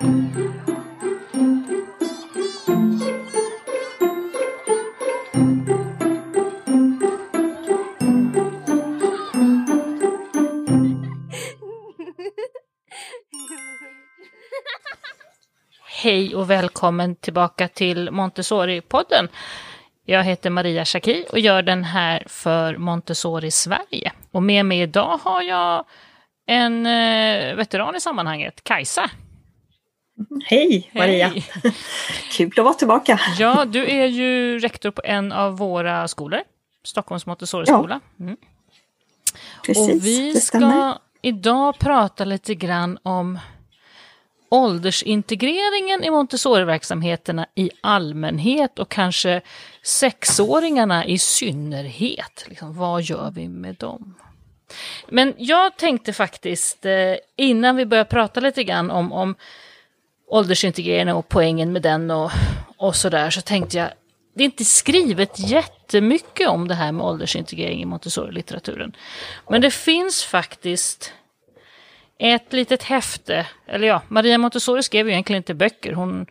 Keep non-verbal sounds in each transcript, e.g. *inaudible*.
Hej och välkommen tillbaka till Montessori-podden. Jag heter Maria Schacki och gör den här för Montessori Sverige. Och med mig idag har jag en eh, veteran i sammanhanget, Kajsa. Hej Maria! Hej. *laughs* Kul att vara tillbaka! Ja, du är ju rektor på en av våra skolor, Stockholms Montessori-skola. Ja. Mm. Precis, och vi ska idag prata lite grann om åldersintegreringen i Montessori-verksamheterna i allmänhet och kanske sexåringarna i synnerhet. Liksom, vad gör vi med dem? Men jag tänkte faktiskt, eh, innan vi börjar prata lite grann om, om åldersintegreringen och poängen med den och, och sådär, så tänkte jag, det är inte skrivet jättemycket om det här med åldersintegrering i Montessori-litteraturen. Men det finns faktiskt ett litet häfte, eller ja, Maria Montessori skrev ju egentligen inte böcker. Hon,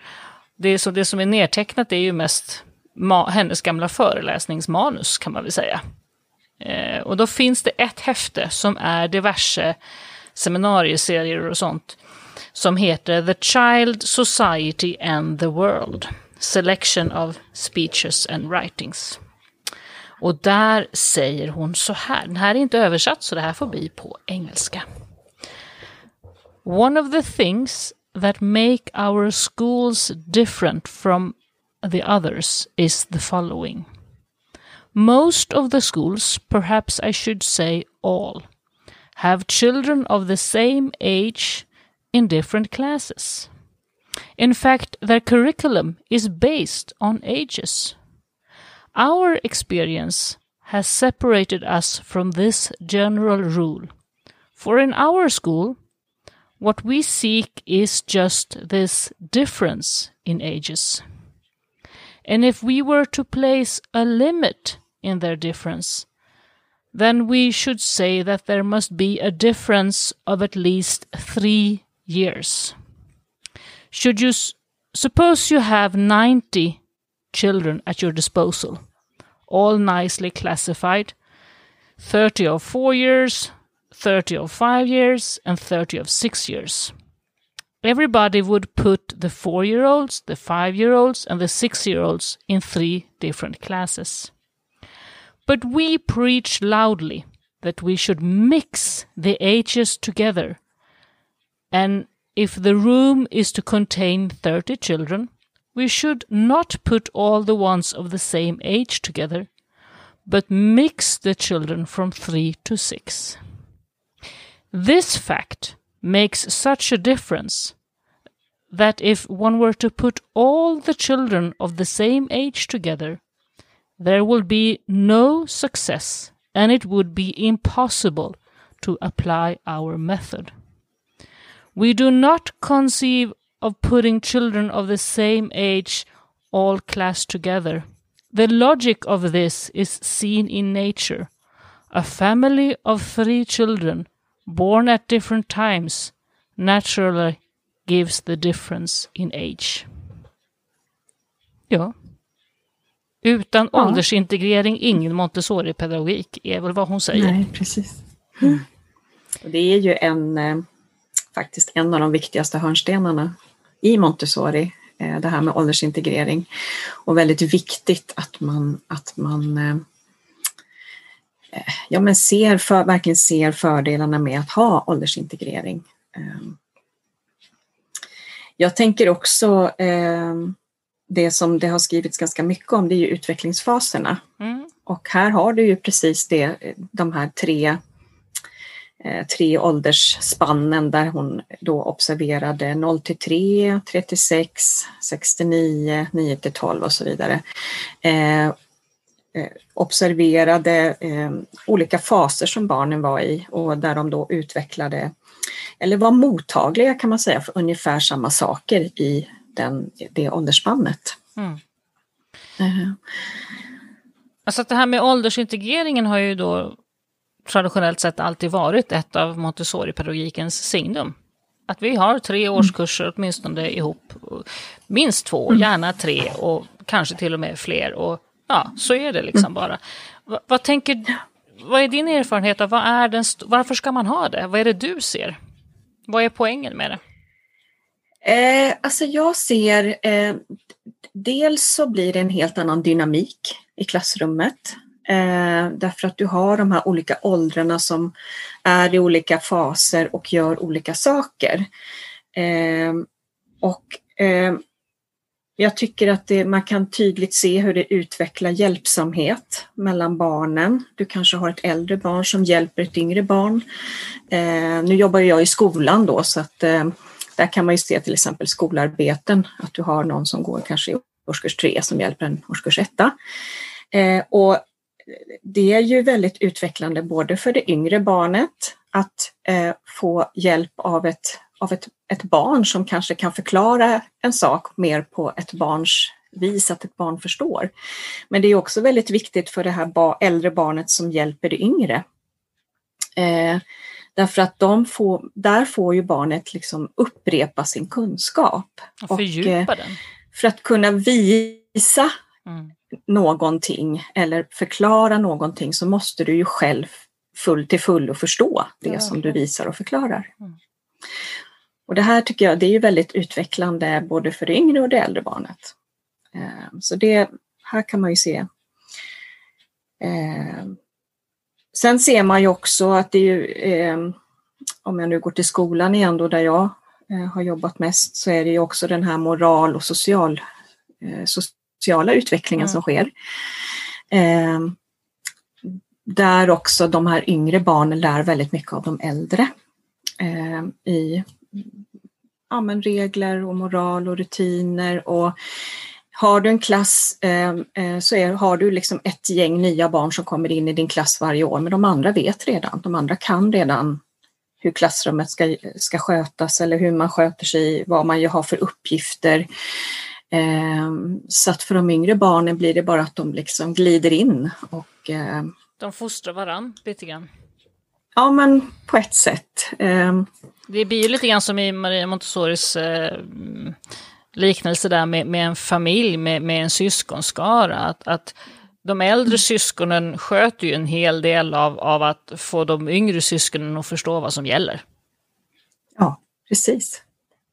det, så det som är nedtecknat är ju mest ma, hennes gamla föreläsningsmanus kan man väl säga. Eh, och då finns det ett häfte som är diverse seminarieserier och sånt. Som heter The Child, Society and the World. Selection of Speeches and Writings. Och där säger hon så här, den här är inte översatt så det här får bli på engelska. One of the things that make our schools different from the others is the following. Most of the schools, perhaps I should say all, have children of the same age in different classes. In fact, their curriculum is based on ages. Our experience has separated us from this general rule. For in our school, what we seek is just this difference in ages. And if we were to place a limit in their difference, then we should say that there must be a difference of at least three years. Should you suppose you have 90 children at your disposal, all nicely classified, 30 of four years, 30 of five years, and 30 of six years. Everybody would put the four year olds, the five year olds, and the six year olds in three different classes. But we preach loudly that we should mix the ages together. And if the room is to contain 30 children, we should not put all the ones of the same age together, but mix the children from 3 to 6. This fact makes such a difference that if one were to put all the children of the same age together, there will be no success and it would be impossible to apply our method. We do not conceive of putting children of the same age all classed together. The logic of this is seen in nature. A family of three children born at different times naturally gives the difference in age. Ja. Utan ja. åldersintegrering, ingen Montessori-pedagogik, är väl vad hon säger. Nej, precis. Mm. Det är ju en, eh, faktiskt en av de viktigaste hörnstenarna i Montessori, eh, det här med åldersintegrering. Och väldigt viktigt att man, att man eh, ja, men ser för, verkligen ser fördelarna med att ha åldersintegrering. Jag tänker också det som det har skrivits ganska mycket om, det är utvecklingsfaserna. Mm. Och här har du ju precis det, de här tre, eh, tre åldersspannen där hon då observerade 0 till 3, 3 till 6, 6 till 9, 9 till 12 och så vidare. Eh, Eh, observerade eh, olika faser som barnen var i och där de då utvecklade eller var mottagliga kan man säga för ungefär samma saker i den, det åldersspannet. Mm. Uh. Alltså det här med åldersintegreringen har ju då traditionellt sett alltid varit ett av Montessori-pedagogikens signum. Att vi har tre mm. årskurser åtminstone ihop. Minst två, mm. gärna tre och kanske till och med fler. Och ja, så är det liksom mm. bara. Va, vad tänker vad är din erfarenhet av vad är den, varför ska man ha det? Vad är det du ser? Vad är poängen med det? Eh, alltså jag ser, eh, dels så blir det en helt annan dynamik i klassrummet. Eh, därför att du har de här olika åldrarna som är i olika faser och gör olika saker. Eh, och eh, jag tycker att det, man kan tydligt se hur det utvecklar hjälpsamhet mellan barnen. Du kanske har ett äldre barn som hjälper ett yngre barn. Eh, nu jobbar jag i skolan då så att eh, där kan man ju se till exempel skolarbeten, att du har någon som går kanske i årskurs tre som hjälper en årskurs etta. Eh, och det är ju väldigt utvecklande både för det yngre barnet att eh, få hjälp av ett av ett, ett barn som kanske kan förklara en sak mer på ett barns vis, att ett barn förstår. Men det är också väldigt viktigt för det här ba äldre barnet som hjälper det yngre. Eh, därför att de får, där får ju barnet liksom upprepa sin kunskap. Och fördjupa och, eh, den. För att kunna visa mm. Någonting eller förklara någonting så måste du ju själv full till fullo förstå det ja. som du visar och förklarar. Mm. Och det här tycker jag det är väldigt utvecklande både för det yngre och det äldre barnet. Eh, så det här kan man ju se. Eh, sen ser man ju också att det är ju, eh, om jag nu går till skolan igen då där jag har jobbat mest, så är det ju också den här moral och social, sociala utvecklingen mm. som sker. Där också de här yngre barnen lär väldigt mycket av de äldre i ja, men regler och moral och rutiner och har du en klass eh, eh, så är, har du liksom ett gäng nya barn som kommer in i din klass varje år, men de andra vet redan, de andra kan redan hur klassrummet ska, ska skötas eller hur man sköter sig, vad man har för uppgifter. Eh, så att för de yngre barnen blir det bara att de liksom glider in och eh, de fostrar varann lite grann. Ja, men på ett sätt. Eh, det blir ju lite grann som i Maria Montessoris eh, liknelse där med, med en familj, med, med en syskonskara. Att, att de äldre syskonen sköter ju en hel del av, av att få de yngre syskonen att förstå vad som gäller. Ja, precis.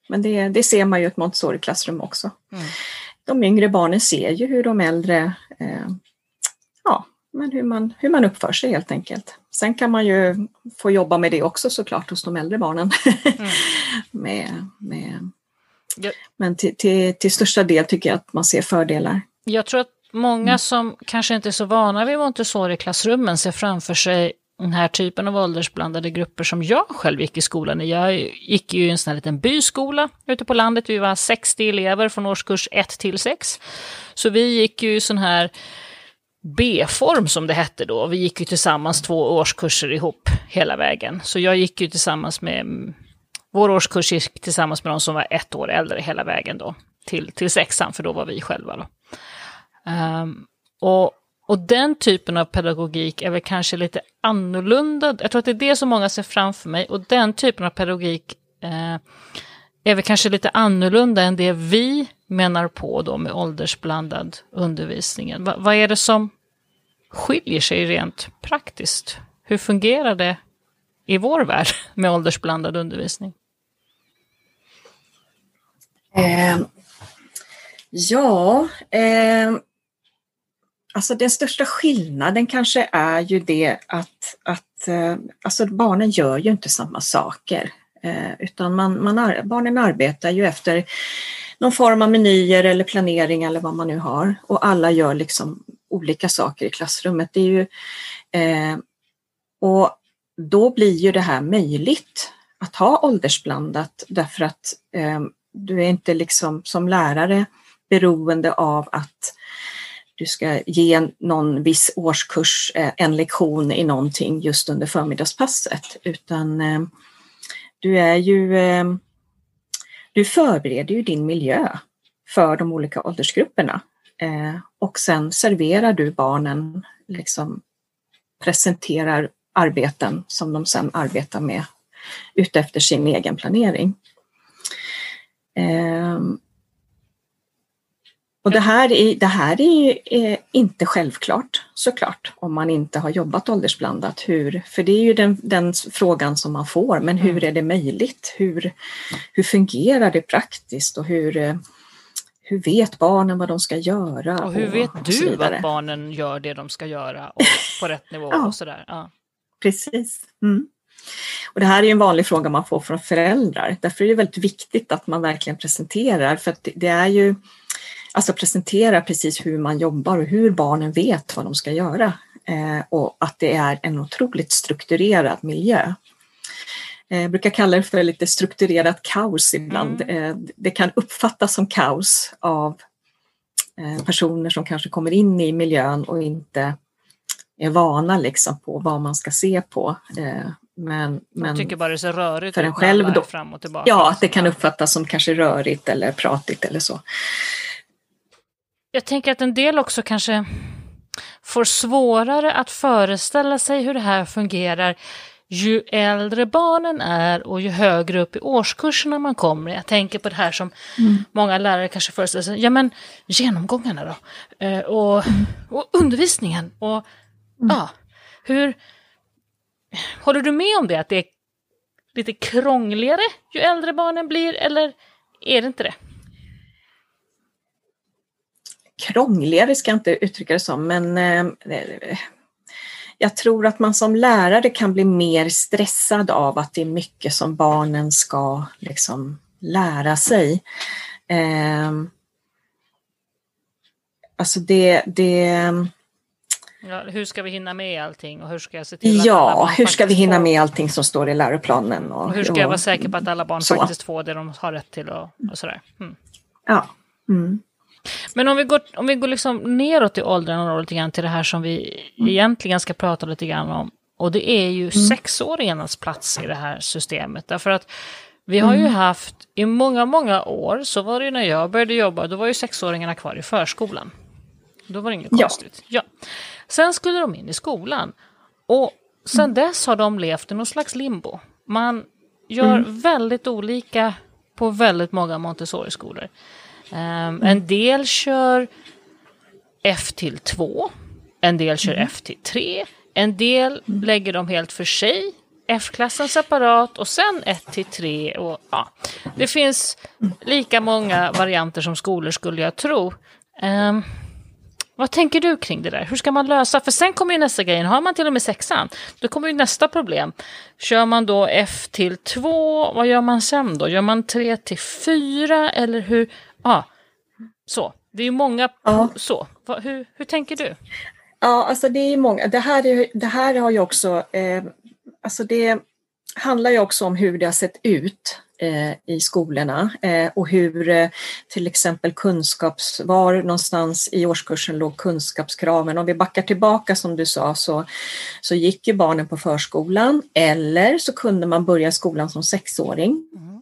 Men det, det ser man ju i ett Montessori-klassrum också. Mm. De yngre barnen ser ju hur de äldre eh, ja, men hur, man, hur man uppför sig helt enkelt. Sen kan man ju få jobba med det också såklart hos de äldre barnen. Mm. *laughs* med, med, ja. Men till, till, till största del tycker jag att man ser fördelar. Jag tror att många mm. som kanske inte är så vana vid Montessori-klassrummen ser framför sig den här typen av åldersblandade grupper som jag själv gick i skolan i. Jag gick ju i en sån här liten byskola ute på landet. Vi var 60 elever från årskurs 1 till 6. Så vi gick ju i sån här B-form som det hette då. Vi gick ju tillsammans två årskurser ihop hela vägen. Så jag gick ju tillsammans med, vår årskurs gick tillsammans med de som var ett år äldre hela vägen då. Till, till sexan, för då var vi själva då. Um, och, och den typen av pedagogik är väl kanske lite annorlunda. Jag tror att det är det som många ser framför mig. Och den typen av pedagogik eh, är väl kanske lite annorlunda än det vi menar på då med åldersblandad undervisningen. Va, vad är det som skiljer sig rent praktiskt? Hur fungerar det i vår värld *laughs* med åldersblandad undervisning? Eh, ja, eh, alltså den största skillnaden kanske är ju det att, att eh, alltså barnen gör ju inte samma saker. Eh, utan man, man, barnen arbetar ju efter någon form av menyer eller planering eller vad man nu har och alla gör liksom olika saker i klassrummet. Det är ju, eh, och då blir ju det här möjligt att ha åldersblandat därför att eh, du är inte liksom som lärare beroende av att du ska ge någon viss årskurs eh, en lektion i någonting just under förmiddagspasset utan eh, du är ju eh, du förbereder ju din miljö för de olika åldersgrupperna och sen serverar du barnen, liksom presenterar arbeten som de sen arbetar med utefter sin egen planering. Och det här är, det här är, är inte självklart såklart om man inte har jobbat åldersblandat. Hur, för det är ju den, den frågan som man får, men hur mm. är det möjligt? Hur, hur fungerar det praktiskt och hur, hur vet barnen vad de ska göra? Och hur vet och, du att barnen gör det de ska göra och på rätt *laughs* nivå ja, och sådär? Ja. Precis. Mm. Och det här är en vanlig fråga man får från föräldrar. Därför är det väldigt viktigt att man verkligen presenterar, för att det är ju alltså presentera precis hur man jobbar och hur barnen vet vad de ska göra. Eh, och att det är en otroligt strukturerad miljö. Eh, jag brukar kalla det för lite strukturerat kaos ibland. Mm. Eh, det kan uppfattas som kaos av personer som kanske kommer in i miljön och inte är vana liksom på vad man ska se på. Men, men tycker bara det är så rörigt för en själv då, fram och tillbaka. Ja, att det kan uppfattas som kanske rörigt eller pratigt eller så. Jag tänker att en del också kanske får svårare att föreställa sig hur det här fungerar ju äldre barnen är och ju högre upp i årskurserna man kommer. Jag tänker på det här som mm. många lärare kanske föreställer sig, ja men genomgångarna då, eh, och, mm. och undervisningen och mm. ja, hur... Håller du med om det, att det är lite krångligare ju äldre barnen blir, eller är det inte det? Krångligare ska jag inte uttrycka det som, men eh, jag tror att man som lärare kan bli mer stressad av att det är mycket som barnen ska liksom lära sig. Eh, alltså det, det Ja, hur ska vi hinna med allting och hur ska jag se till att Ja, hur ska vi hinna med allting som står i läroplanen? Och, och hur ska och, jag vara säker på att alla barn så. faktiskt får det de har rätt till och, och sådär. Mm. Ja. Mm. Men om vi går, om vi går liksom neråt i åldrarna lite grann till det här som vi mm. egentligen ska prata lite grann om. Och det är ju mm. sexåringarnas plats i det här systemet. Därför att vi har ju mm. haft, i många, många år, så var det ju när jag började jobba, då var ju sexåringarna kvar i förskolan. Då var det inget ja. konstigt. Ja. Sen skulle de in i skolan. Och sen mm. dess har de levt i någon slags limbo. Man gör mm. väldigt olika på väldigt många Montessori-skolor. Um, en del kör F till 2, en del kör mm. F till 3, en del lägger dem helt för sig, F-klassen separat och sen 1 till 3. Och, ja. Det finns lika många varianter som skolor skulle jag tro. Um, vad tänker du kring det där? Hur ska man lösa? För sen kommer ju nästa grej. Har man till och med sexan, då kommer ju nästa problem. Kör man då F till 2, vad gör man sen då? Gör man 3 till 4 eller hur? Ja, så. Det är ju många ja. så. Hur, hur tänker du? Ja, alltså det är många. Det här, är, det här har ju också, eh, alltså det handlar ju också om hur det har sett ut eh, i skolorna eh, och hur eh, till exempel kunskaps, var någonstans i årskursen låg kunskapskraven. Om vi backar tillbaka som du sa så, så gick ju barnen på förskolan eller så kunde man börja skolan som sexåring. Mm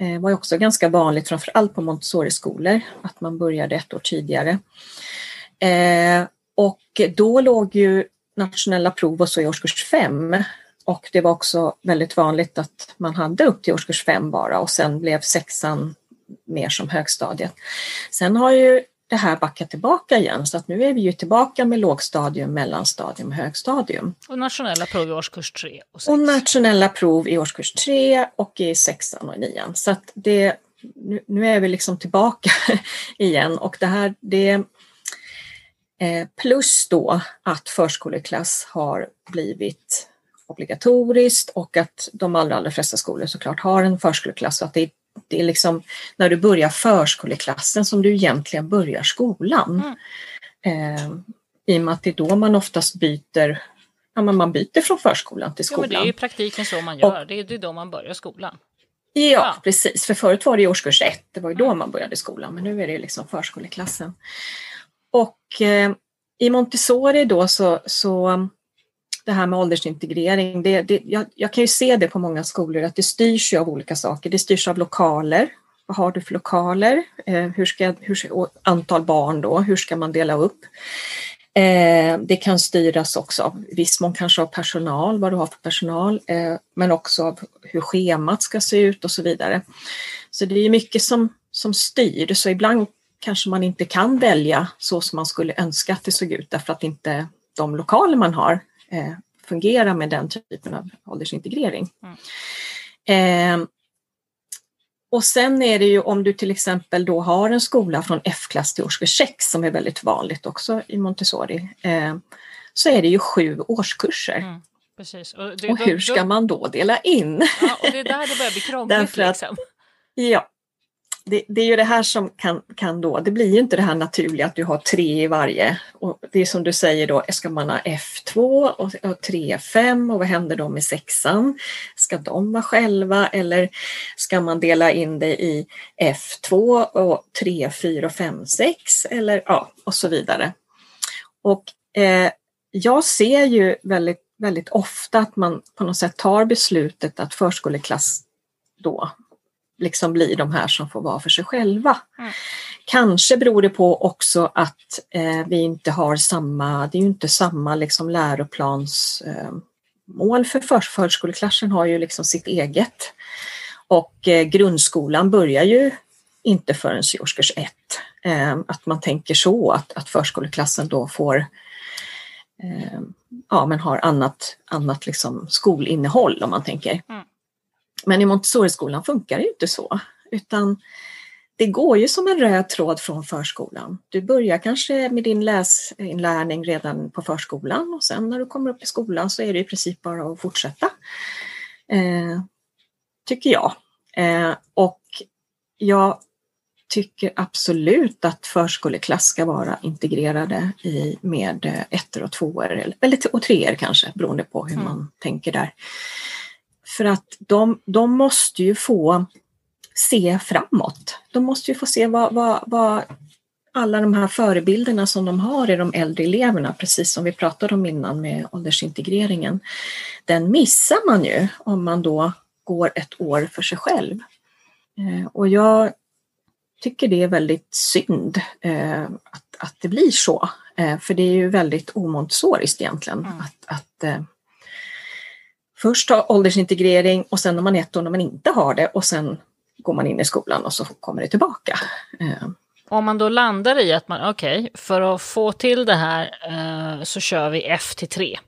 det eh, var också ganska vanligt, framförallt på Montessori-skolor, att man började ett år tidigare. Eh, och då låg ju nationella prov och så i årskurs 5 och det var också väldigt vanligt att man hade upp till årskurs 5 bara och sen blev sexan mer som högstadiet. Sen har ju det här backat tillbaka igen så att nu är vi ju tillbaka med lågstadium, mellanstadium och högstadium. Och nationella prov i årskurs 3 och 6. Och nationella prov i årskurs 3 och i sexan och nian. Så att det, nu, nu är vi liksom tillbaka *laughs* igen och det här det eh, plus då att förskoleklass har blivit obligatoriskt och att de allra, allra flesta skolor såklart har en förskoleklass så att det är det är liksom när du börjar förskoleklassen som du egentligen börjar skolan. Mm. Eh, I och med att det är då man oftast byter, ja, man byter från förskolan till skolan. Ja, men det är ju i praktiken så man gör, och, det, är, det är då man börjar skolan. Ja, ja, precis, för förut var det i årskurs ett, det var ju då mm. man började skolan, men nu är det liksom förskoleklassen. Och eh, i Montessori då så, så det här med åldersintegrering, det, det, jag, jag, kan ju se det på många skolor att det styrs av olika saker. Det styrs av lokaler. Vad har du för lokaler? Eh, hur ska, hur, antal barn då? Hur ska man dela upp? Eh, det kan styras också av viss mån kanske av personal, vad du har för personal, eh, men också av hur schemat ska se ut och så vidare. Så det är mycket som, som styr, så ibland kanske man inte kan välja så som man skulle önska att det såg ut därför att inte de lokaler man har eh, fungerar med den typen av åldersintegrering. Mm. Eh, och sen är det ju om du till exempel då har en skola från F-klass till årskurs 6 som är väldigt vanligt också i Montessori, eh, så är det ju sju årskurser. Mm, precis. Och, det, och hur då, ska man då dela in? Ja, och det är där det börjar bli krångligt. *laughs* Därför att, liksom. Ja, det, det, är ju det här som kan, kan då, det blir ju inte det här naturliga att du har tre i varje. Och det är som du säger då, ska man ha F2 och, och 3, 5 och vad händer då med sexan? Ska de vara själva eller ska man dela in det i F2 och 3, 4, 5, 6 eller ja, och så vidare. Och eh, jag ser ju väldigt, väldigt ofta att man på något sätt tar beslutet att förskoleklass då liksom blir de här som får vara för sig själva. Mm. Kanske beror det på också att eh, vi inte har samma, det är ju inte samma liksom läroplansmål eh, för för, förskoleklassen har ju liksom sitt eget. Och eh, grundskolan börjar ju inte förrän i årskurs ett. Eh, att man tänker så att, att förskoleklassen då får eh, ja, men har annat, annat liksom skolinnehåll om man tänker. Mm. Men i Montessori-skolan funkar det inte så, utan det går ju som en röd tråd från förskolan. Du börjar kanske med din läsinlärning redan på förskolan och sen när du kommer upp i skolan så är det i princip bara att fortsätta. Eh, tycker jag. Eh, och jag tycker absolut att förskoleklass ska vara integrerade i, med ettor och tvåor, eller och treor kanske, beroende på hur mm. man tänker där. För att de, de måste ju få se framåt. De måste ju få se vad, vad, vad alla de här förebilderna som de har i de äldre eleverna, precis som vi pratade om innan med åldersintegreringen, den missar man ju om man då går ett år för sig själv. Eh, och jag tycker det är väldigt synd eh, att, att det blir så, eh, för det är ju väldigt omontessoriskt egentligen mm. att, att först ha åldersintegrering och sen när man är ett år när man inte har det och sen går man in i skolan och så kommer det tillbaka. Eh. Om man då landar i att man, okej, okay, för att få till det här eh, så kör vi F till 3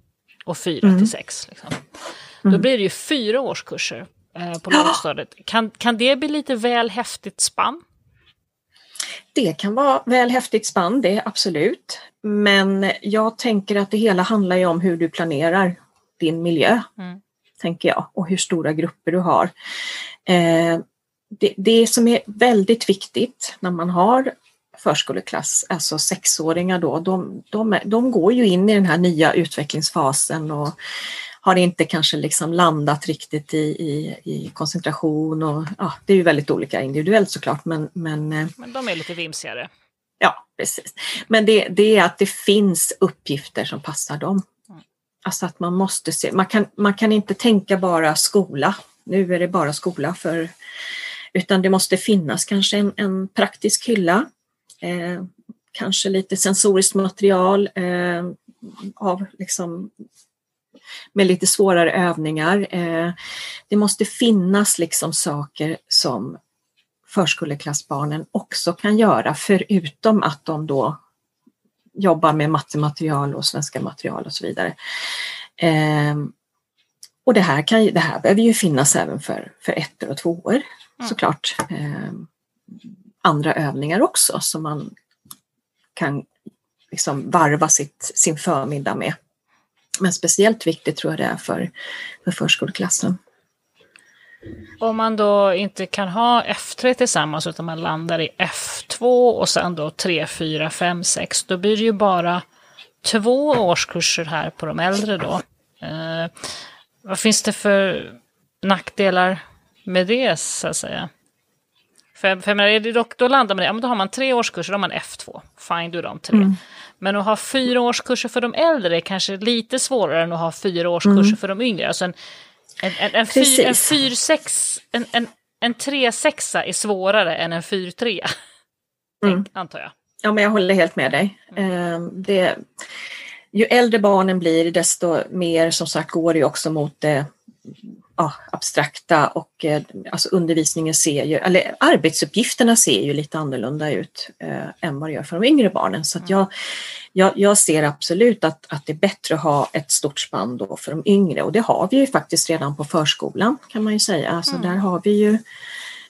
och 4 mm. till 6. Liksom. Då mm. blir det ju fyra årskurser eh, på lågstadiet. Kan, kan det bli lite väl häftigt spann? Det kan vara väl häftigt spann, det absolut. Men jag tänker att det hela handlar ju om hur du planerar din miljö, mm. Tänker jag, och hur stora grupper du har. Eh, det, det som är väldigt viktigt när man har förskoleklass, alltså sexåringar då, de, de, de går ju in i den här nya utvecklingsfasen och har inte kanske liksom landat riktigt i, i, i koncentration och ja, det är ju väldigt olika individuellt såklart men... Men, eh, men de är lite vimsigare. Ja, precis. Men det, det är att det finns uppgifter som passar dem. Alltså att man måste se, man kan, man kan inte tänka bara skola, nu är det bara skola för utan det måste finnas kanske en, en praktisk hylla, eh, kanske lite sensoriskt material eh, av liksom med lite svårare övningar. Eh, det måste finnas liksom saker som förskoleklassbarnen också kan göra förutom att de då jobbar med mattematerial och svenska material och så vidare. Eh, och det här, kan, det här behöver ju finnas även för, för ettor och tvåor mm. såklart. Eh, andra övningar också som man kan liksom varva sitt, sin förmiddag med. Men speciellt viktigt tror jag det är för, för förskoleklassen. Om man då inte kan ha F3 tillsammans utan man landar i F2 och sen då 3, 4, 5, 6, då blir det ju bara två årskurser här på de äldre då. Eh, vad finns det för nackdelar med det så att säga? För, för är det dock, då landar man i, ja men då har man tre årskurser, då har man F2. Fine, är de tre. Mm. Men att ha fyra årskurser för de äldre är kanske lite svårare än att ha fyra årskurser mm. för de yngre. Alltså en, en, en, en, fyr, en, fyr sex, en, en, en tre sexa är svårare än en fyr trea. *laughs* Mm. Antar jag. ja, men jag håller helt med dig. Eh, det, ju äldre barnen blir desto mer som sagt går det också mot det ja, abstrakta och eh, alltså undervisningen ser ju, eller arbetsuppgifterna ser ju lite annorlunda ut eh, än vad det gör för de yngre barnen. Så att jag, jag, jag, ser absolut att, att det är bättre att ha ett stort spann då för de yngre och det har vi ju faktiskt redan på förskolan kan man ju säga. Alltså mm. där har vi ju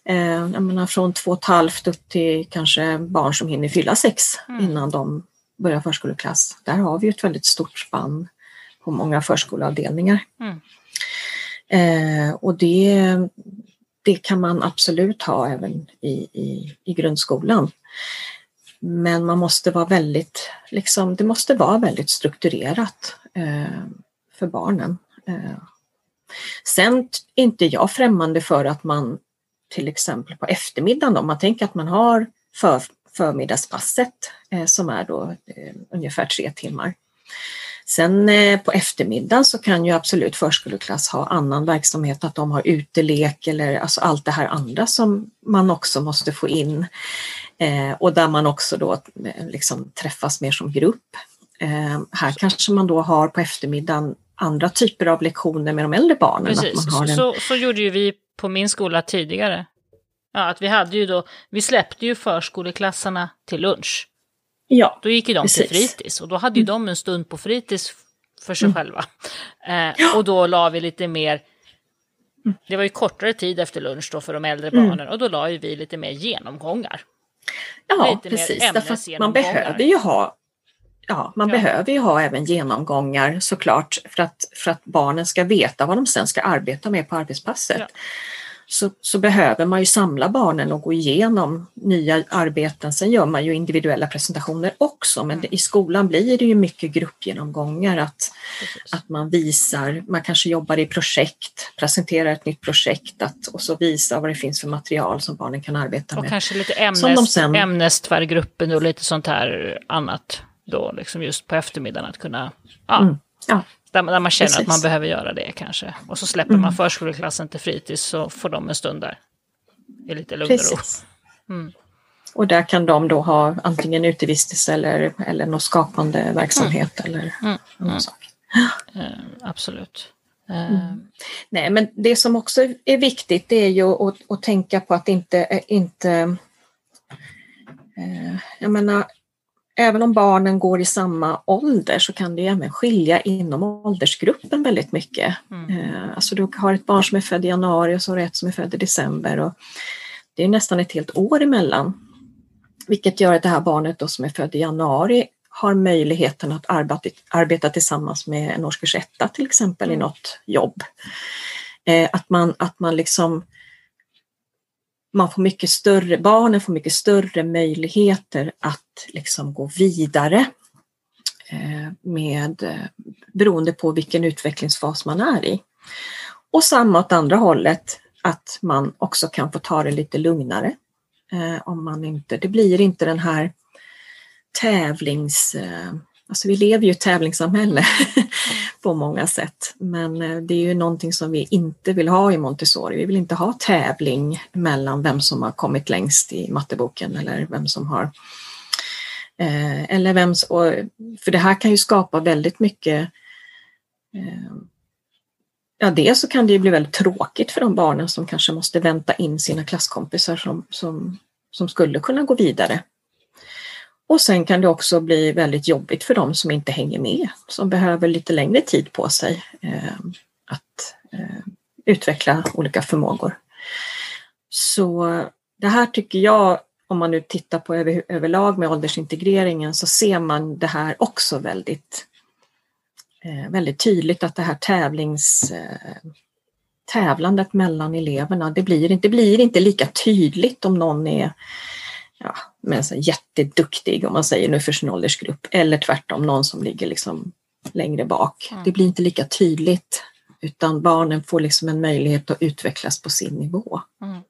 eh, menar, från två och ett halvt upp till kanske barn som hinner fylla sex mm. innan de börjar förskoleklass. Där har vi ett väldigt stort spann på många förskoleavdelningar. Mm. Eh, och det, det kan man absolut ha även i, i, i grundskolan. Men man måste vara väldigt, liksom, det måste vara väldigt strukturerat eh, för barnen. Eh. Sen är inte jag främmande för att man till exempel på eftermiddagen, om man tänker att man har för, förmiddagspasset eh, som är då eh, ungefär tre timmar. Sen eh, på eftermiddagen så kan ju absolut förskoleklass ha annan verksamhet, att de har utelek eller alltså allt det här andra som man också måste få in. Eh, och där man också då eh, liksom träffas mer som grupp. Här kanske man då har på eftermiddagen andra typer av lektioner med de äldre barnen. Precis, så, en... så, så gjorde ju vi på min skola tidigare. Ja, att vi hade ju då, vi släppte ju förskoleklasserna till lunch. Ja, Då gick ju de precis. till fritids och då hade ju de en stund på fritids för sig mm. själva. Eh. Och då la vi lite mer, mm. det var ju kortare tid efter lunch då för de äldre mm. barnen och då la ju vi lite mer genomgångar. Ja, lite precis, därför man behöver ju ha Ja, man ja. behöver ju ha även genomgångar såklart för att, för att barnen ska veta vad de sen ska arbeta med på arbetspasset. Ja så, så, behöver man ju samla barnen och gå igenom nya arbeten. Sen gör man ju individuella presentationer också men i skolan blir det ju mycket gruppgenomgångar att, att man visar, man kanske jobbar i projekt, presenterar ett nytt projekt att, och så visar vad det finns för material som barnen kan arbeta och med. Och kanske lite ämnes, sen... ämnestvärgruppen och lite sånt här annat då, liksom just på eftermiddagen att kunna ja, mm. ja. Där, där man känner Precis. att man behöver göra det kanske. Och så släpper mm. man förskoleklassen till fritids så får de en stund där. I lite lugn och ro. Mm. Och där kan de då ha antingen utevistelse eller, eller någon skapande verksamhet mm. eller mm. mm. sak. Uh, absolut. Uh. Nej, men det som också är viktigt det är ju att, att tänka på att inte, inte uh, jag menar, även om barnen går i samma ålder så kan det även skilja inom åldersgruppen väldigt mycket. Mm. Eh, alltså du har ett barn som är född i januari och så har du ett som är född i december. Och det är nästan ett helt år emellan. Vilket gör att det här barnet då som är född i januari har möjligheten att arbeta, arbeta tillsammans med en årskurs etta till exempel i mm. något jobb. Eh, att man, att man liksom man får mycket större, barnen får mycket större möjligheter att liksom gå vidare eh, med, eh, beroende på vilken utvecklingsfas man är i. Och samma åt andra hållet, att man också kan få ta det lite lugnare. Eh, om man inte, det blir inte den här tävlings... Alltså vi lever ju i ett tävlingssamhälle *laughs* på många sätt. Men eh, det är ju någonting som vi inte vill ha i Montessori. Vi vill inte ha tävling mellan vem som har kommit längst i matteboken eller vem som har eh, eller vem, för det här kan ju skapa väldigt mycket eh, Ja, dels så kan det ju bli väldigt tråkigt för de barnen som kanske måste vänta in sina klasskompisar som, som, som skulle kunna gå vidare. Och sen kan det också bli väldigt jobbigt för dem som inte hänger med, som behöver lite längre tid på sig eh, att eh, utveckla olika förmågor. Så det här tycker jag, om man nu tittar på över, överlag med åldersintegreringen, så ser man det här också väldigt, eh, väldigt tydligt att det här tävlings eh, tävlandet mellan eleverna, det blir, inte, det blir inte lika tydligt om någon är ja, men så jätteduktig om man säger nu för sin åldersgrupp eller tvärtom någon som ligger liksom längre bak. Mm. Det blir inte lika tydligt utan barnen får liksom en möjlighet att utvecklas på sin nivå. Mm.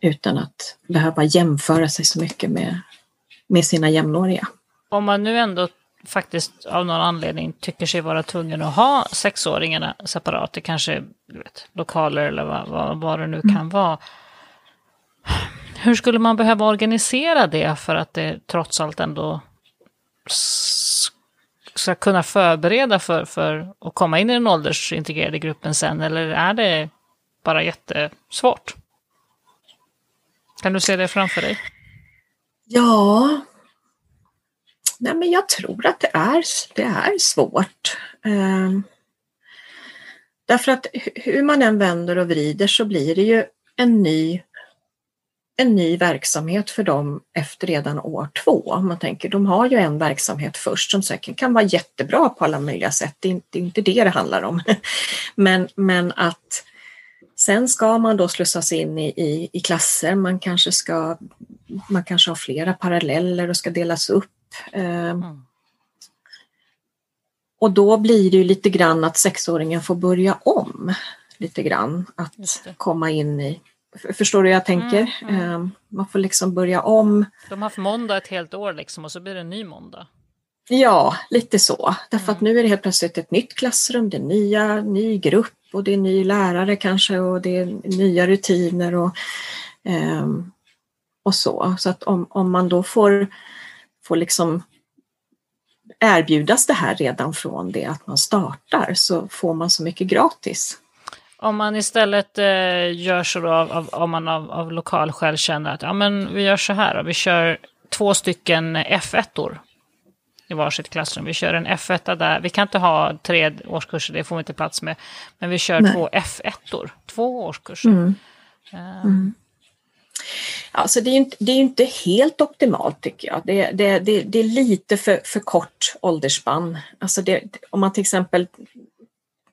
Utan att behöva jämföra sig så mycket med, med sina jämnåriga. Om man nu ändå faktiskt av någon anledning tycker sig vara tvungen att ha sexåringarna separat, det kanske vet, lokaler eller vad, vad, vad det nu mm. kan vara. Hur skulle man behöva organisera det för att det trots allt ändå ska kunna förbereda för, för att komma in i den åldersintegrerade gruppen sen, eller är det bara jättesvårt? Kan du se det framför dig? Ja, Nej, men jag tror att det är, det är svårt. Eh, därför att hur man än vänder och vrider så blir det ju en ny, en ny verksamhet för dem efter redan år två. Man tänker, de har ju en verksamhet först som säkert kan vara jättebra på alla möjliga sätt. Det är inte, det, är inte det det handlar om. *laughs* Men, men att sen ska man då slussas in i, i, i klasser. Man kanske, ska, man kanske har flera paralleller och ska delas upp Ehm, mm. Och då blir det ju lite grann att sexåringen får börja om lite grann att komma in i Förstår du hur jag tänker? Mm, mm. Ehm, man får liksom börja om. De har haft måndag ett helt år liksom och så blir det en ny måndag. Ja, lite så. Därför mm. att nu är det helt plötsligt ett nytt klassrum, det är nya, ny grupp och det är ny lärare kanske och det är nya rutiner och, um, och så. Så att om, om man då får får liksom erbjudas det här redan från det att man startar så får man så mycket gratis. Om man istället eh, gör så då, av, om man av, av lokal skäl känner att ja, men vi gör så här, och vi kör två stycken F1-or i varsitt klassrum. Vi kör en F1 där, vi kan inte ha tre årskurser, det får vi inte plats med, men vi kör Nej. två F1-or, två årskurser. Mm. Uh, mm. Alltså det är ju inte, det är inte helt optimalt tycker jag. Det, det, det, det är lite för, för kort åldersspann. Alltså det, om man till exempel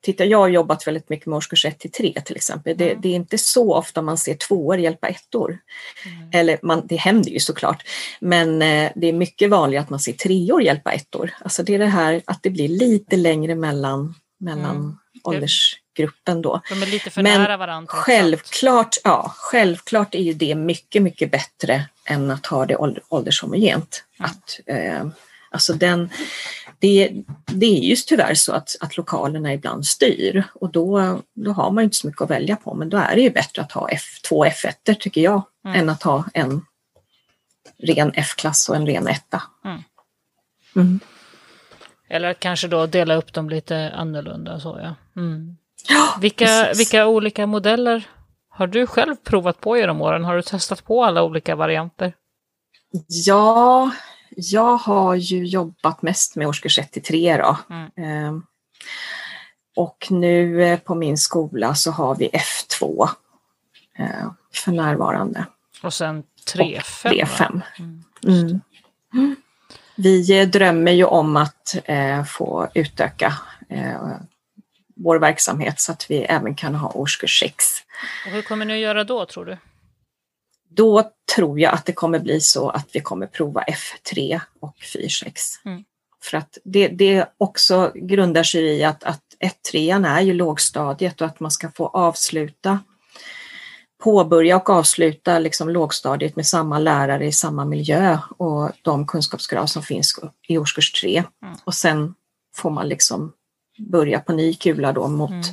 Titta, jag har jobbat väldigt mycket med årskurs 1 till 3 till exempel. Det, mm. det, är inte så ofta man ser tvåor hjälpa ettor. Mm. Eller man, det händer ju såklart, men eh, det är mycket vanligare att man ser treor hjälpa ettor. Alltså det är det här att det blir lite längre mellan, mellan mm. ålders gruppen då. De är lite för Men nära varandra. Självklart, ja, självklart är ju det mycket, mycket bättre än att ha det åldershomogent. Mm. Att, eh, alltså den, det, det är just tyvärr så att, att lokalerna ibland styr och då, då har man inte så mycket att välja på men då är det ju bättre att ha F, två F1 tycker jag mm. än att ha en ren F-klass och en ren etta. Mm. Mm. Eller kanske då dela upp dem lite annorlunda så ja. Mm. Ja, vilka, vilka olika modeller har du själv provat på genom åren? Har du testat på alla olika varianter? Ja, jag har ju jobbat mest med årskurs 1 till 3 då. Mm. Ehm, och nu eh, på min skola så har vi F2 eh, för närvarande. Och sen 3-5? 3-5. Mm. Mm. Vi drömmer ju om att eh, få utöka vår verksamhet så att vi även kan ha årskurs 6. Och hur kommer ni att göra då tror du? Då tror jag att det kommer bli så att vi kommer prova F3 och 4-6. Mm. För att det, det också grundar sig i att, att 1-3 är ju lågstadiet och att man ska få avsluta påbörja och avsluta liksom lågstadiet med samma lärare i samma miljö och de kunskapskrav som finns i årskurs 3. Mm. Och sen får man liksom börja på ny kula då mot, mm.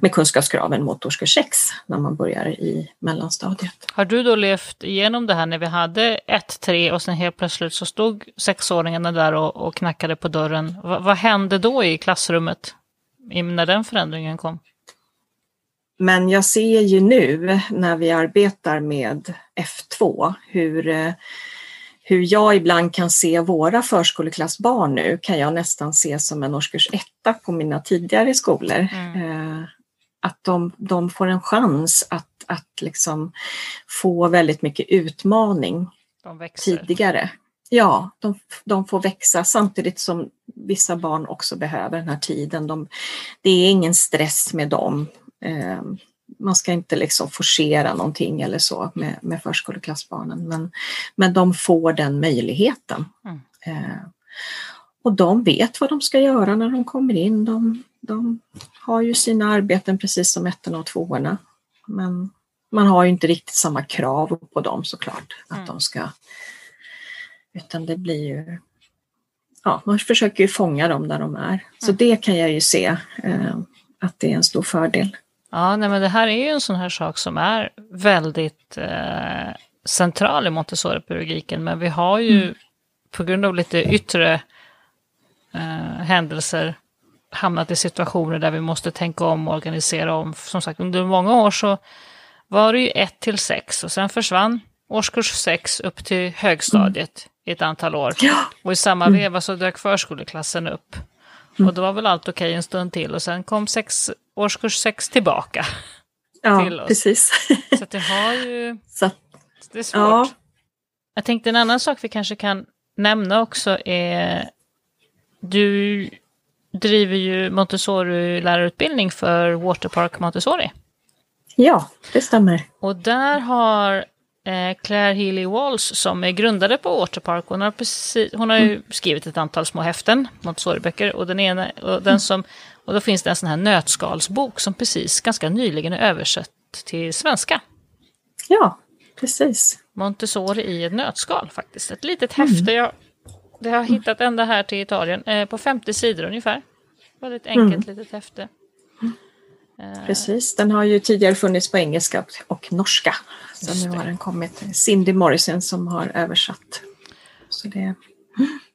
med kunskapskraven mot årskurs 6 när man börjar i mellanstadiet. Har du då levt igenom det här när vi hade 1-3 och sen helt plötsligt så stod sexåringarna där och, och knackade på dörren. V vad hände då i klassrummet när den förändringen kom? Men jag ser ju nu när vi arbetar med F2 hur eh, hur jag ibland kan se våra förskoleklassbarn nu kan jag nästan se som en årskurs etta på mina tidigare skolor. Mm. Eh, att de, de, får en chans att, att liksom få väldigt mycket utmaning tidigare. Ja, de, de, får växa samtidigt som vissa barn också behöver den här tiden. De, det är ingen stress med dem. Man ska inte liksom forcera någonting eller så med, med förskoleklassbarnen, men, men de får den möjligheten. Mm. Eh, och de vet vad de ska göra när de kommer in. De, de har ju sina arbeten precis som ettorna och tvåorna. Men man har ju inte riktigt samma krav på dem såklart, att mm. de ska... Utan det blir ju... Ja, man försöker ju fånga dem där de är. Så mm. det kan jag ju se eh, att det är en stor fördel. Ja, nej, men det här är ju en sån här sak som är väldigt eh, central i Montessori-pedagogiken, men vi har ju mm. på grund av lite yttre eh, händelser hamnat i situationer där vi måste tänka om och organisera om. Som sagt, under många år så var det ju 1 till 6 och sen försvann årskurs 6 upp till högstadiet mm. i ett antal år. Och i samma mm. veva så dök förskoleklassen upp. Mm. Och då var väl allt okej en stund till och sen kom sex, årskurs 6 tillbaka. *laughs* Ja, till oss. precis. så det har ju... *laughs* Så. Det är svårt. Ja. Jag tänkte en annan sak vi kanske kan nämna också är du driver ju Montessori-lärarutbildning för Waterpark Montessori. Ja, det stämmer. Och där har Claire Healy Walls som är grundare på Waterpark, hon har, precis, hon har ju mm. skrivit ett antal små häften, Montessori-böcker, och den ena, och den mm. som, och då finns det en sån här nötskalsbok som precis ganska nyligen är översatt till svenska. Ja, precis. Montessori i ett nötskal faktiskt. Ett litet häfte. Mm. Jag det har jag hittat ända här till Italien, eh, på 50 sidor ungefär. Väldigt enkelt mm. litet häfte. Precis, den har ju tidigare funnits på engelska och norska. Så nu har den kommit. Cindy Morrison som har översatt. Så det...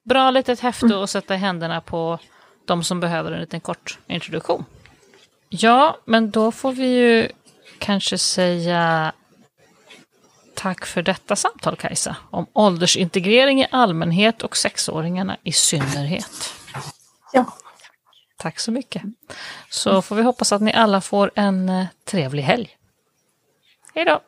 Bra litet häfte att sätta händerna på de som behöver en liten kort introduktion. Ja, men då får vi ju kanske säga Tack för detta samtal Kajsa, om åldersintegrering i allmänhet och sexåringarna i synnerhet. Ja. Tack så mycket. Så får vi hoppas att ni alla får en eh, trevlig helg. Hej då!